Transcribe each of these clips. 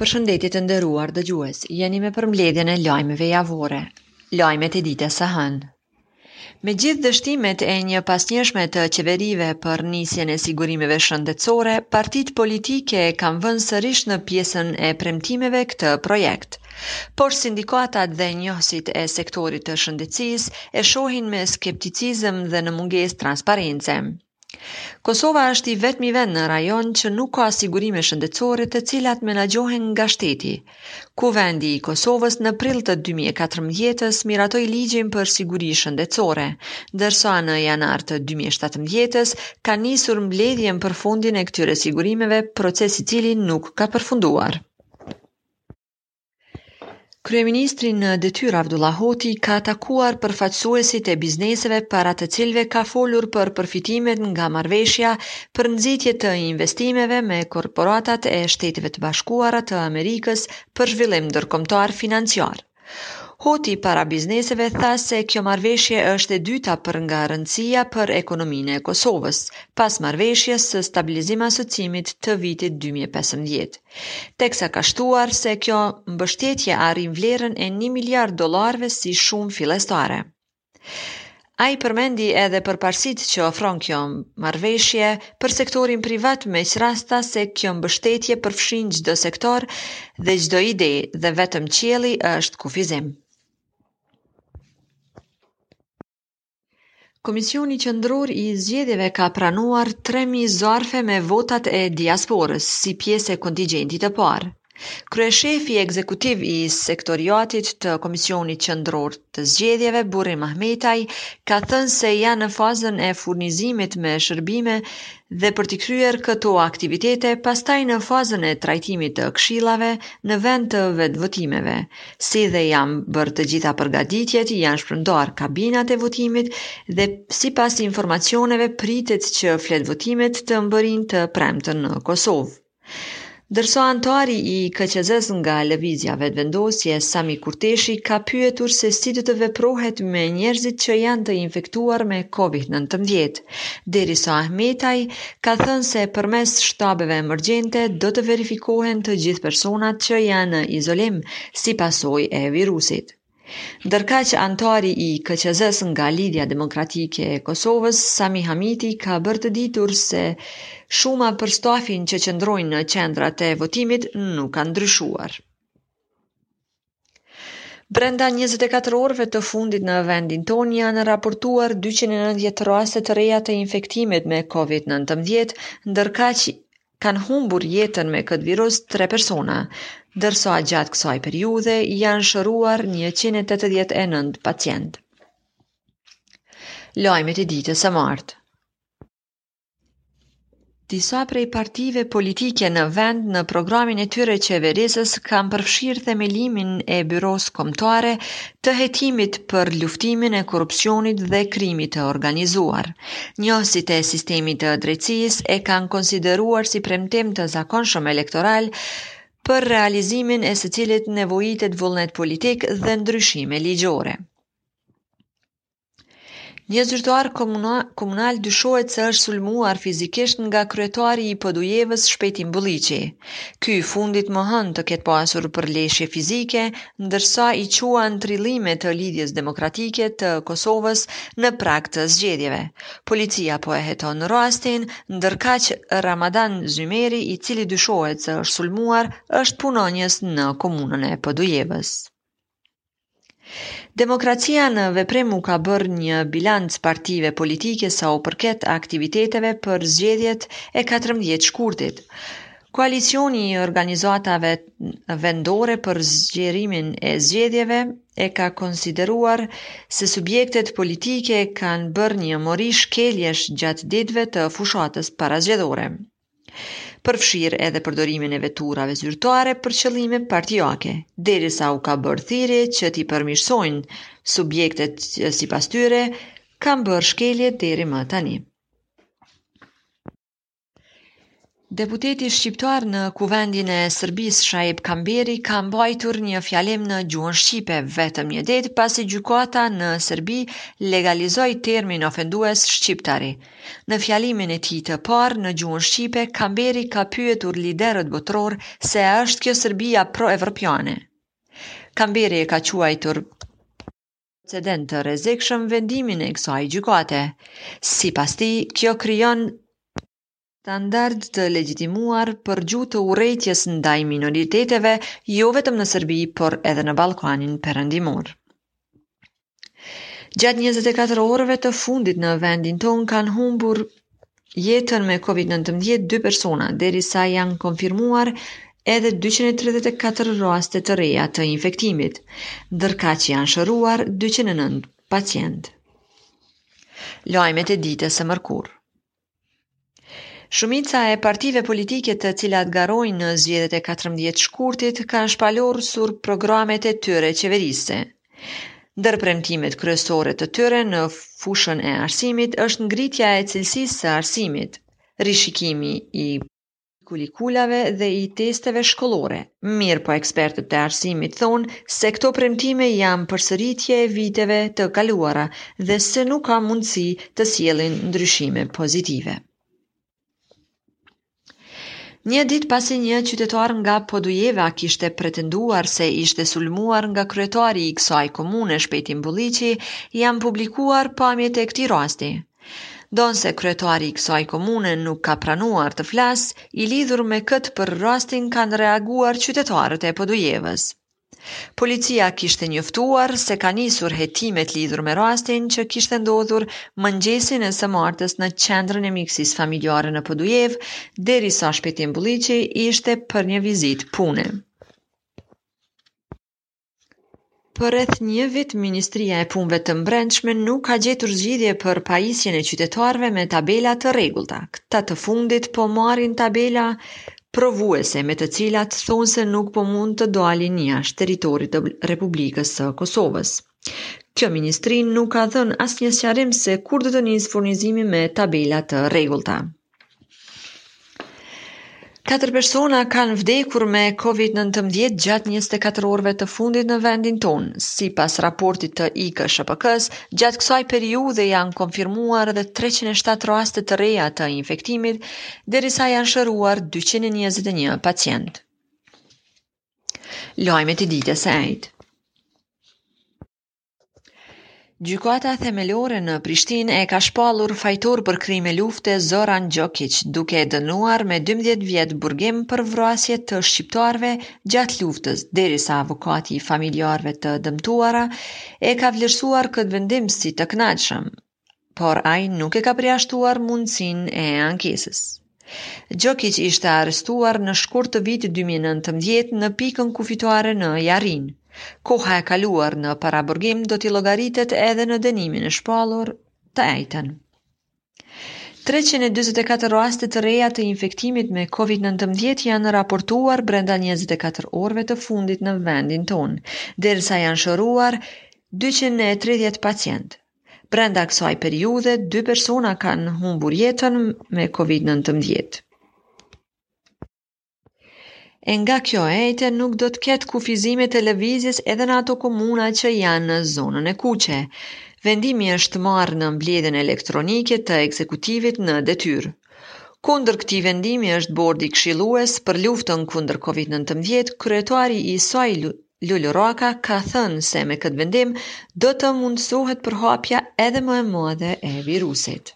Përshëndetje të nderuar dëgjues. Jeni me përmbledhjen e lajmeve javore. Lajmet e ditës së hënë. Me gjithë dështimet e njëpasnjëshme të qeverive për nisjen e sigurimeve shëndetësore, partitë politike kanë vënë sërish në pjesën e premtimeve këtë projekt. Por sindikatat dhe njohësit e sektorit të shëndetësisë e shohin me skepticizëm dhe në mungesë transparence. Kosova është i vetmi vend në rajon që nuk ka sigurime shëndetësore të cilat menaxhohen nga shteti. Kuvendi i Kosovës në prill të 2014-ës miratoi ligjin për siguri shëndetësore, ndërsa në janar të 2017-ës ka nisur mbledhjen për fundin e këtyre sigurimeve, proces i cili nuk ka përfunduar. Kryeministri në detyrë Avdullah Hoti ka takuar përfaqësuesit e bizneseve para të cilëve ka folur për përfitimet nga marrëveshja për nxitje të investimeve me korporatat e Shteteve të Bashkuara të Amerikës për zhvillim ndërkombëtar financiar. Hoti para bizneseve tha se kjo marrëveshje është e dyta për nga rëndësia për ekonominë e Kosovës, pas marrëveshjes së stabilizim asociimit të vitit 2015. Teksa ka shtuar se kjo mbështetje arrin vlerën e 1 miliard dollarëve si shumë fillestare. Ai përmendi edhe përparësitë që ofron kjo marrëveshje për sektorin privat me ç'rast tha se kjo mbështetje përfshin çdo sektor dhe çdo ide dhe vetëm qielli është kufizim. Komisioni Qendror i Zgjedhjeve ka pranuar 3000 zarfe me votat e diasporës si pjesë e kontigjentit të parë. Kryeshefi ekzekutiv i Sektoriatit të Komisionit Qendror të Zgjedhjeve, Burim Ahmetaj, ka thënë se janë në fazën e furnizimit me shërbime dhe për t'i kryer këto aktivitete, pastaj në fazën e trajtimit të këshillave në vend të vetëvotimeve, si dhe janë bërë të gjitha përgatitjet, janë shpërndarë kabinat e votimit dhe sipas informacioneve pritet që fletëvotimet të mbërrijnë të premtën në Kosovë. Ndërsa anëtari i KQZ-së nga Lëvizja Vetëvendosje, Sami Kurteshi, ka pyetur se si do të veprohet me njerëzit që janë të infektuar me COVID-19, derisa Ahmetaj ka thënë se përmes shtabeve emergjente do të verifikohen të gjithë personat që janë në izolim si pasojë e virusit. Ndërkaq, anëtari i KQZ-së nga Lidhja Demokratike e Kosovës, Sami Hamiti ka bërë të ditur se shuma për stafin që qëndrojnë në qendrat e votimit nuk ka ndryshuar. Brenda 24 orëve të fundit në vendin tonë janë raportuar 290 raste të reja të infektimit me COVID-19, ndërkaq Kanë humbur jetën me këtë virus tre persona, ndërsa gjatë kësaj periudhe janë shëruar 189 pacientë. Lajmet e ditës së martë. Disa prej partive politike në vend në programin e tyre qeverisës kanë përfshirë themelimin e byrosë kombëtare të hetimit për luftimin e korrupsionit dhe krimit të organizuar. Njohësit e sistemit të drejtësisë e kanë konsideruar si premtim të zakonshëm elektoral për realizimin e të cilit nevojitet vullnet politik dhe ndryshime ligjore. Një zyrtar komunal dyshohet se është sulmuar fizikisht nga kryetari i Podujevës Shpejtim Bulliqi. Ky i fundit mohon të ketë pasur përleshje fizike ndërsa i quan trillime të Lidhjes Demokratike të Kosovës në prag të zgjedhjeve. Policia po e heton rastin, ndërkaq Ramadan Zymeri, i cili dyshohet se është sulmuar, është punonjës në komunën e Podujevës. Demokracia në veprim u ka bërë një bilanc partive politike sa u përket aktiviteteve për zgjedhjet e 14 shkurtit. Koalicioni i organizatave vendore për vëzhgimin e zgjedhjeve ka konsideruar se subjektet politike kanë bërë një mori shkeljesh gjatë ditëve të fushatës parazgjedhore, përfshirë edhe përdorimin e veturave zyrtare për qëllime partiake, derisa u ka bërë thirrje që t'i përmirësojnë subjektet që sipas tyre kanë bërë shkelje deri më tani. Deputeti shqiptar në Kuvendin e Serbisë Shaip Kamberi ka mbajtur një fjalim në gjuhën shqipe vetëm një ditë pasi gjykata në Serbi legalizoi termin ofendues shqiptari. Në fjalimin e tij të parë në gjuhën shqipe, Kamberi ka pyetur liderët botëror se a është kjo Serbia pro-evropiane. Kamberi e ka quajtur precedent të rrezikshëm vendimin e kësaj gjykate. Sipas tij, kjo krijon standard të legjitimuar për gjuhë të urrejtjes ndaj minoriteteve, jo vetëm në Serbi, por edhe në Ballkanin Perëndimor. Gjatë 24 orëve të fundit në vendin tonë kanë humbur jetën me Covid 19 dy persona, derisa janë konfirmuar edhe 234 raste të reja të infektimit, ndërkaq janë shëruar 209 pacientë. Lajmet e ditës së mërkurë. Shumica e partive politike të cilat garojnë në zgjedhjet e 14 shkurtit kanë shpalosur programet e tyre qeverisëse. Ndër premtimet kryesore të tyre në fushën e arsimit është ngritja e cilësisë së arsimit, rishikimi i kurrikulave dhe i teksteve shkollore. Mirëpo ekspertët e arsimit thonë se këto premtime janë përsëritje e viteve të kaluara dhe se nuk ka mundësi të sjellin ndryshime pozitive. Një ditë pasi një qytetar nga Podujeva kishte pretenduar se ishte sulmuar nga kryetari i kësaj komune Shpejtim Bulliqi, janë publikuar pamjet e këtij rasti. Ndonëse kryetari i kësaj komune nuk ka pranuar të flasë lidhur me këtë, për rastin kanë reaguar qytetarët e Podujevës. Policia kishte njoftuar se ka nisur hetimet lidhur me rastin që kishte ndodhur mëngjesin e së martës në qendrën e mjekësisë familjare në Podujevë, derisa Shpejtim Bulliqi ishte për një vizitë pune. Për rreth një vit, Ministria e Punëve të Mbrendshme nuk ka gjetur zgjidhje për pajisjen e qytetarëve me tabela të rregullta. Këta të fundit po marrin tabela provuese me të cilat thonë se nuk po mund të dalin jashtë territorit të Republikës së Kosovës. Kjo ministri nuk ka dhënë asnjë sqarim se kur do të nisë furnizimi me tabela të rregullta. Katër persona kanë vdekur me COVID-19 gjatë 24 orëve të fundit në vendin tonë. Sipas raportit të IKSHPK-së, gjatë kësaj periudhe janë konfirmuar edhe 307 raste të reja të infektimit, derisa janë shëruar 221 pacientë. Lajmet e ditës së enjte. Gjykata themelore në Prishtinë e ka shpallur fajtor për krime lufte Zoran Gjokiq, duke e dënuar me 12 vjet burgim për vrasje të shqiptarëve gjatë luftës, derisa avokati i familjarëve të dëmtuara e ka vlerësuar këtë vendim si të kënaqshëm. por ai nuk e ka përjashtuar mundësinë e ankesës. Gjokiq ishte arrestuar në shkurt të vitit 2019 në pikën kufitare në Jarinjë. Koha e kaluar në paraburgim do t'i llogaritet edhe në dënimin e shpallur të enjten. 324 raste të reja të infektimit me COVID-19 janë raportuar brenda 24 orëve të fundit në vendin tonë, derisa janë shëruar 230 pacientë. Brenda kësaj periudhe, dy persona kanë humbur jetën me COVID-19. E nga kjo e enjte nuk do të ketë kufizime të lëvizjes edhe në ato komuna që janë në zonën e kuqe. Vendimi është marrë në mbledhjen elektronike të ekzekutivit në detyrë. Kundër këtij vendimi është bordi këshillues për luftën kundër COVID-19, kryetari i saj Lul Raka ka thënë se me këtë vendim do të mundësohet përhapja edhe më e madhe e virusit.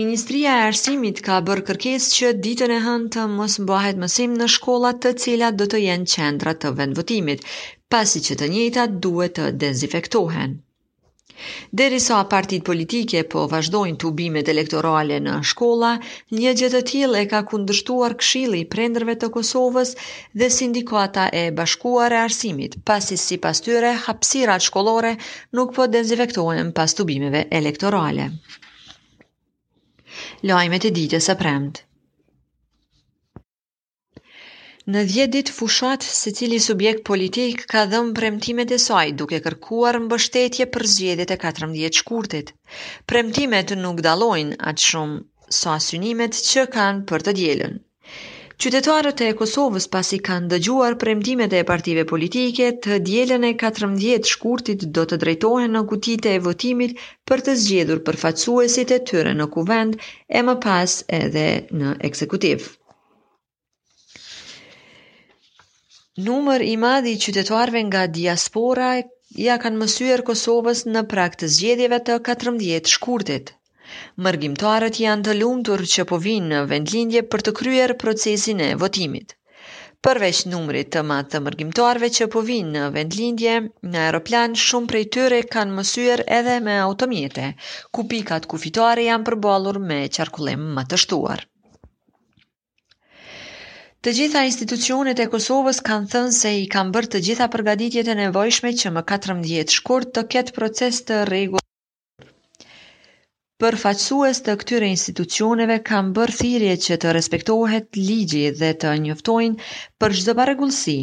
Ministria e Arsimit ka bërë kërkesë që ditën e hënë të mos mbahet mësim në shkollat të cilat do të jenë qendra të vendvotimit, pasi që të njëjtat duhet të dezinfektohen. Derisa partitë politike po vazhdojnë tubimet elektorale në shkolla, një gjë të tillë e ka kundërshtuar Këshilli i Prindërve të Kosovës dhe Sindikata e Bashkuar e Arsimit, pasi sipas tyre hapësirat shkollore nuk po dezinfektohen pas tubimeve elektorale. Lajmet e ditës së premtë. Në 10 ditë fushatë, secili subjekt politik ka dhënë premtimet e saj duke kërkuar mbështetje për zgjedhjet e 14 shkurtit. Premtimet nuk dallojnë aq shumë sa synimet që kanë për të dielën. Qytetarët e Kosovës pasi kanë dëgjuar premtimet e partive politike, të dielën e 14 shkurtit do të drejtohen në kutitë e votimit për të zgjedhur përfaqësuesit e tyre në Kuvend e më pas edhe në ekzekutiv. Numër i madh i qytetarëve nga diaspora ia kanë mësyer Kosovës në prag të zgjedhjeve të 14 shkurtit. Mërgimtarët janë të lumtur që po vijnë në vendlindje për të kryer procesin e votimit. Përveç numrit të madh të mërgimtarëve që po vijnë në vendlindje me aeroplan, shumë prej tyre kanë mësyer edhe me automjete, ku pikat kufitare janë përballur me qarkullim më të shtuar. Të gjitha institucionet e Kosovës kanë thënë se i kanë bërë të gjitha përgatitjet e nevojshme që më 14 shkurt të ketë proces të rregullt Përfaqësues të këtyre institucioneve kanë bërë thirrje që të respektohet ligji dhe të njoftojnë për çdo parregullsi.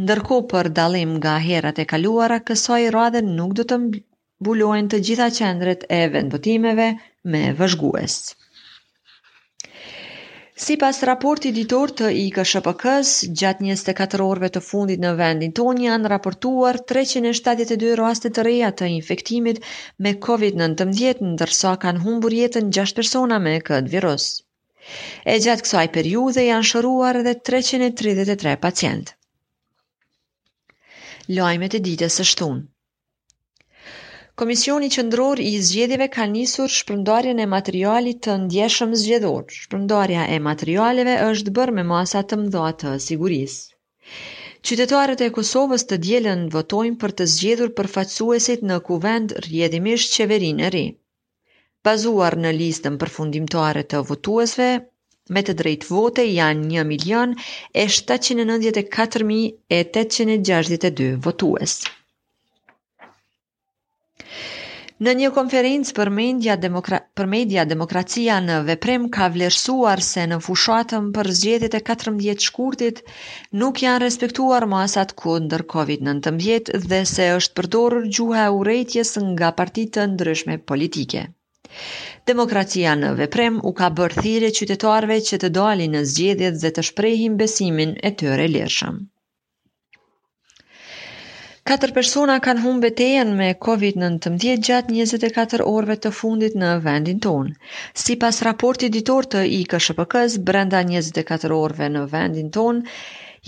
Ndërkohë për dallim nga herat e kaluara, kësaj radhe nuk do të mbulohen të gjitha qendret e vendvotimeve me vëzhgues. Sipas raportit ditor të IKSHPK-së, gjatë njëzet e katër orëve të fundit në vendin tonë janë raportuar treqind e shtatëdhjetë e dy raste të reja të infektimit me Covid nëntëmbëdhjetë, ndërsa kanë humbur jetën gjashtë persona me këtë virus. E gjatë kësaj periudhe janë shëruar edhe treqind e tridhjetë e tre pacientë. Lajmet e ditës së shtunë. Komisioni Qendror i Zgjedhjeve ka nisur shpërndarjen e materialit të ndjeshëm zgjedhor. Shpërndarja e materialeve është bërë me masa të mëdha të sigurisë. Qytetarët e Kosovës të dielën votojnë për të zgjedhur përfaqësuesit në Kuvend rrjedhimisht qeverinë e re. Bazuar në listën përfundimtare të votuesve, me të drejtë vote janë 1 milion e 794.862 votues. Në një konferencë për media, Demokra për media, Demokracia në Veprim ka vlerësuar se në fushatën për zgjedhjet e 14 shkurtit Nuk janë respektuar masat kundër Covid nëntëmbëdhjetë dhe se është përdorur gjuha e urrejtjes nga parti të ndryshme politike. Demokracia në veprim u ka bërë thirrje qytetarëve që të dalin në zgjedhjet dhe të shprehin besimin e tyre lirshëm. Katër persona kanë humbë betejën me COVID-19 gjatë 24 orëve të fundit në vendin tonë. Sipas raportit ditor të IKSHPK-s, brenda 24 orëve në vendin tonë,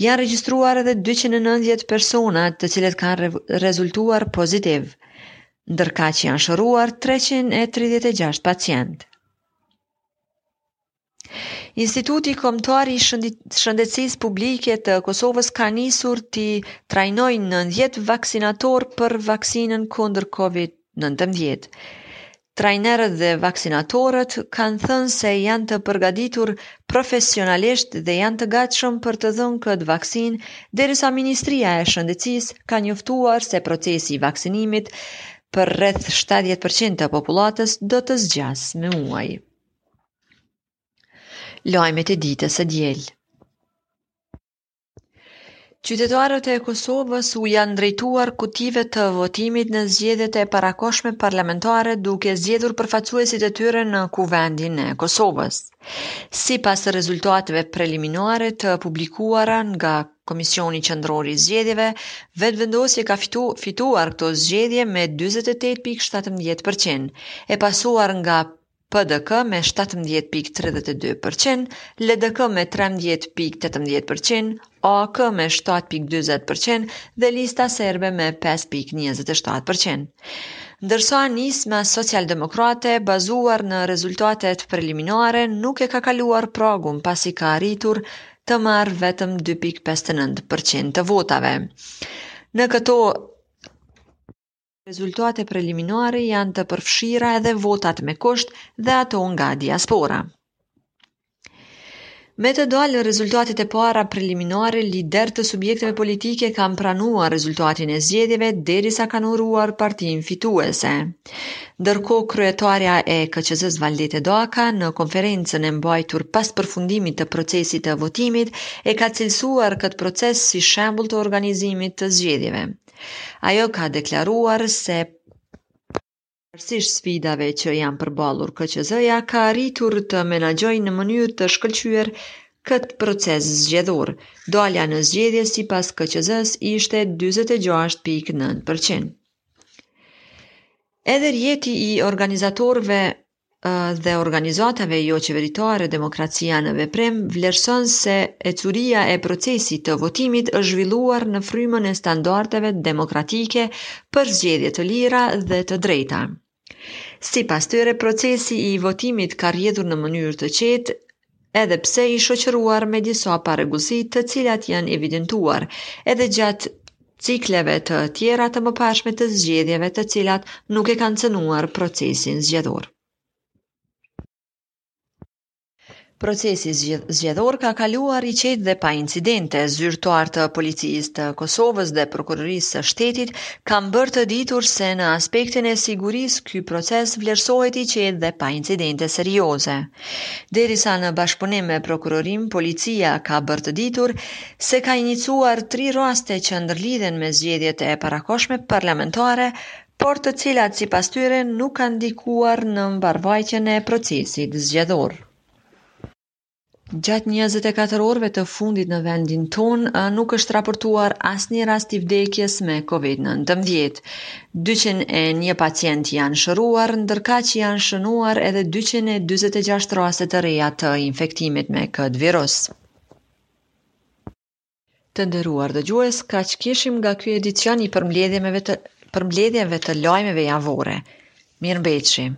janë regjistruar edhe 290 persona të cilët kanë re rezultuar pozitiv, ndërkaq janë shëruar 336 pacientë. Instituti Kombëtar i Shëndetësisë Publike të Kosovës ka nisur t'i trajnojë 90 vaksinatorë për vaksinën kundër COVID-19. Trajnerët dhe vaksinatorët kanë thënë se janë të përgatitur profesionalisht dhe janë të gatshëm për të dhënë këtë vaksinë, derisa Ministria e Shëndetësisë ka njoftuar se procesi i vaksinimit për rreth 70% të popullatës do të zgjasë me muaj. Lajmet e ditës së diel. Qytetarët e Kosovës u janë drejtuar kutive të votimit në zgjedhjet e parakohshme parlamentare duke zgjedhur përfaqësuesit e tyre në Kuvendin e Kosovës. Sipas rezultateve preliminare të publikuara nga Komisioni Qendror i Zgjedhjeve, Vetëvendosje ka fitu, fituar këto zgjedhje me 48.17%, e pasuar nga PDK me shtatëmbëdhjetë pikë tridhjetë e dy për qind, LDK me trembëdhjetë pikë tetëmbëdhjetë për qind, AAK me shtatë pikë dyzet për qind dhe Lista Serbe me pesë pikë njëzet e shtatë për qind. Ndërsa nisma socialdemokrate bazuar në rezultatet preliminare nuk e ka kaluar pragun pasi ka arritur të marrë vetëm dy pikë pesëdhjetë e nëntë për qind të votave. Në këto Rezultate preliminare janë të përfshira edhe votat me kusht dhe ato nga diaspora. Me të dalë rezultatet e para preliminare, liderë të subjekteve politike kanë pranuar rezultatin e zgjedhjeve derisa kanë uruar partinë fituese. Ndërkohë, kryetarja e KQZ-së Valdete Daka në konferencën e mbajtur pas përfundimit të procesit të votimit e ka cilësuar këtë proces si shembull të organizimit të zgjedhjeve. Ajo ka deklaruar se pavarësisht sfidave që janë përballur KQZ-ja ka arritur të menaxhojë në mënyrë të shkëlqyer këtë proces zgjedhor. Dalja në zgjedhje sipas KQZ-së ishte 46.9%. Edhe rrjeti i organizatorëve dhe organizatave joqeveritare Demokracia në Veprim vlerëson se ecuria e procesit të votimit është zhvilluar në frymën e standardeve demokratike për zgjedhje të lira dhe të drejta. Sipas tyre, procesi i votimit ka rrjedhur në mënyrë të qetë edhe pse i shoqëruar me disa parregullsi të cilat janë evidentuar edhe gjatë cikleve të tjera të mëparshme të zgjedhjeve të cilat nuk e kanë cënuar procesin zgjedhor. Procesi zgjedhor ka kaluar i qetë dhe pa incidente. Zyrtarë të Policisë të Kosovës dhe Prokurorisë së Shtetit kanë bërë të ditur se në aspektin e sigurisë ky proces vlerësohet i qetë dhe pa incidente serioze. Derisa në bashkëpunim me prokurorinë, policia ka bërë të ditur se ka iniciuar tri raste që ndërlidhen me zgjedhjet e parakohshme parlamentare, por të cilat sipas tyre nuk kanë ndikuar në mbarëvajtjen e procesit zgjedhor. Gjatë njëzet e katër orëve të fundit në vendin tonë nuk është raportuar asnjë rast i vdekjes me Covid nëntëmbëdhjetë. Dyqind e një pacientë janë shëruar, ndërkaq janë shënuar edhe dyqind e dyzet e gjashtë raste të reja të infektimit me këtë virus. Të nderuar dëgjues, kaq kishim nga ky edicion i përmbledhjeve të përmbledhjeve të lajmeve javore. Mirëmbetshim.